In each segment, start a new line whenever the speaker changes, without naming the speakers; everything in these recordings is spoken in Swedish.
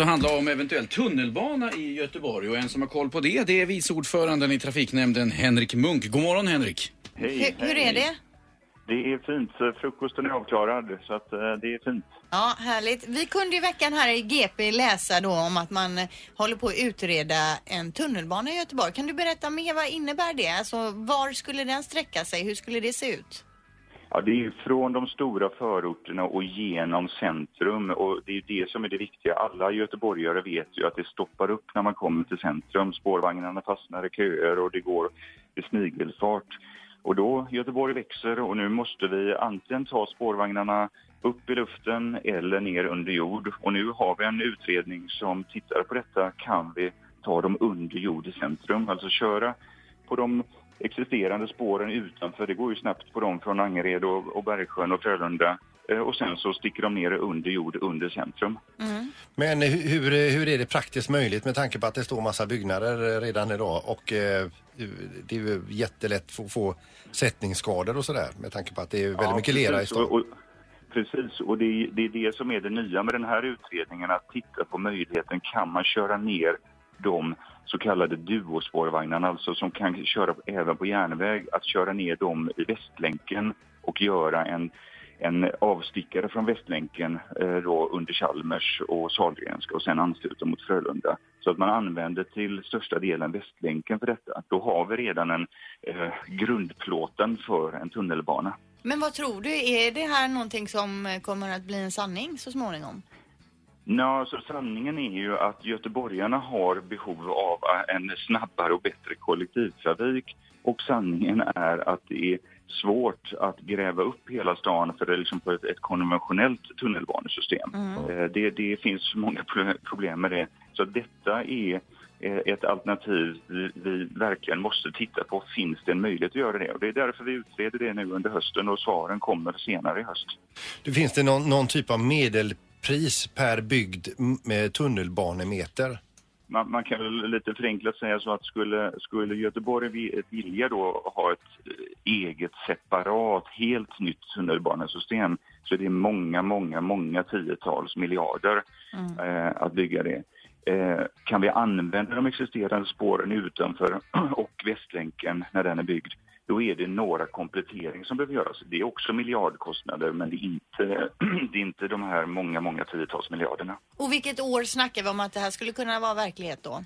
alltså handla om eventuell tunnelbana i Göteborg och en som har koll på det, det är vice ordföranden i trafiknämnden Henrik Munk. God morgon Henrik!
Hej,
Hur, hur är det?
Det är fint. Frukosten är avklarad, så att, eh, det är fint.
Ja, härligt. Vi kunde i veckan här i GP läsa då om att man eh, håller på att utreda en tunnelbana i Göteborg. Kan du berätta mer, vad innebär det? Alltså, var skulle den sträcka sig? Hur skulle det se ut?
Ja, det är från de stora förorterna och genom centrum och det är det som är det viktiga. Alla göteborgare vet ju att det stoppar upp när man kommer till centrum. Spårvagnarna fastnar i köer och det går i snigelfart. Och då, Göteborg växer och nu måste vi antingen ta spårvagnarna upp i luften eller ner under jord. Och nu har vi en utredning som tittar på detta. Kan vi ta dem under jord i centrum? Alltså köra på de existerande spåren utanför. Det går ju snabbt på dem från Angered och, och Bergsjön och Frölunda. Eh, Och sen så sticker de ner under jord under centrum.
Men hur, hur är det praktiskt möjligt med tanke på att det står massa byggnader redan idag och eh, det är ju jättelätt att få sättningsskador och sådär med tanke på att det är väldigt
Ja,
mycket lera i stan.
Och, och, precis, och det, är- det är det som är det nya med den här utredningen, att titta på möjligheten, kan man köra ner de så kallade duospårvagnarna, alltså som kan köra även på järnväg, att köra ner dem i Västlänken och göra en, en avstickare från Västlänken eh, då under Chalmers och Sahlgrenska och sen ansluta mot Frölunda. Så att man använder till största delen Västlänken för detta. Då har vi redan en eh, grundplåten för en tunnelbana.
Men vad tror du? Är det här någonting som eh, kommer att bli en sanning så småningom?
Ja, så sanningen är ju att göteborgarna har behov av en snabbare och bättre kollektivtrafik och sanningen är att det är svårt att gräva upp hela stan för det är liksom på ett, ett konventionellt tunnelbanesystem. Eh, Det, det finns många pro- problem med det. Så detta är eh, ett alternativ vi, vi verkligen måste titta på. Finns det en möjlighet att göra det? Och det är därför vi utreder det nu under hösten och svaren kommer senare i höst.
Det finns det någon, någon typ av medelpris per byggd tunnelbanemeter?
Man, man kan väl lite förenklat säga så att skulle, skulle Göteborg vi- vilja då ha ett eh, eget separat, helt nytt tunnelbanesystem så är det många, många, många tiotals miljarder eh, att bygga det. Eh, kan vi använda de existerande spåren utanför och Västlänken när den är byggd, då är det några kompletteringar som behöver göras. Det är också miljardkostnader, men det är inte, det är inte de här många, många tiotals miljarderna.
Och vilket år snackar vi om att det här skulle kunna vara verklighet då?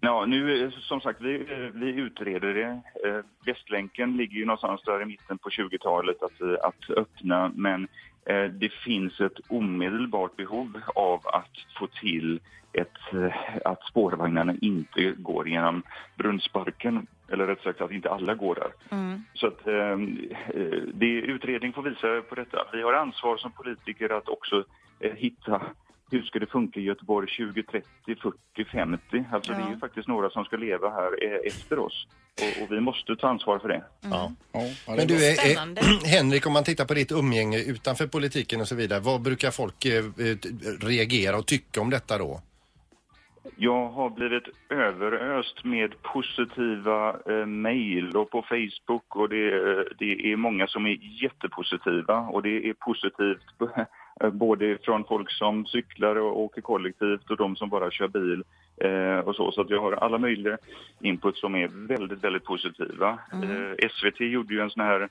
Ja, nu som sagt, vi, vi utreder det. Eh, Västlänken ligger ju någonstans där i mitten på 20-talet att, eh, att öppna, men eh, det finns ett omedelbart behov av att få till ett, eh, att spårvagnarna inte går genom Brunnsparken, eller rätt sagt att inte alla går där. Så att eh, eh, det, utredning får visa på detta. Vi har ansvar som politiker att också hitta hur ska det funka i Göteborg 2030, 40, 50? Alltså det är ju faktiskt några som ska leva här eh, efter oss. Och, och vi måste ta ansvar för det.
Ja.
Ja, ja, det
Men du, är,
Spännande.
är, Henrik, om man tittar på ditt umgänge utanför politiken och så vidare, vad brukar folk eh, eh, reagera och tycka om detta då?
Jag har blivit överöst med positiva eh, mejl och på Facebook och det, eh, det är många som är jättepositiva och det är positivt eh, både från folk som cyklar och åker kollektivt och de som bara kör bil eh, och så. Så att jag har alla möjliga input som är väldigt, väldigt positiva. Eh, SVT gjorde ju en sån här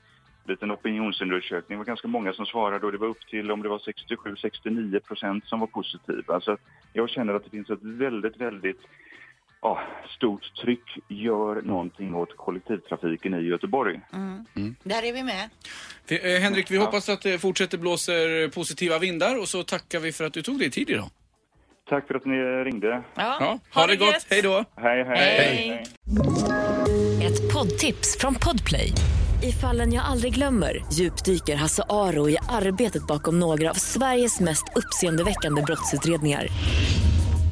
liten opinionsundersökning. Det var ganska många som svarade och det var upp till om det var 67-69 procent som var positiva. Så jag känner att det finns ett väldigt, väldigt ja, stort tryck. Gör någonting åt kollektivtrafiken i Göteborg.
Där är vi med.
Vi- eh, Henrik, vi hoppas att det fortsätter blåser positiva vindar och så tackar vi för att du tog dig tid idag.
Tack för att ni ringde.
Ja, ha, det gott, hej då!
Hej, hej.
Hej.
Ett poddtips från Podplay. I fallen jag aldrig glömmer djupdyker Hasse Aro i arbetet bakom några av Sveriges mest uppseendeväckande brottsutredningar.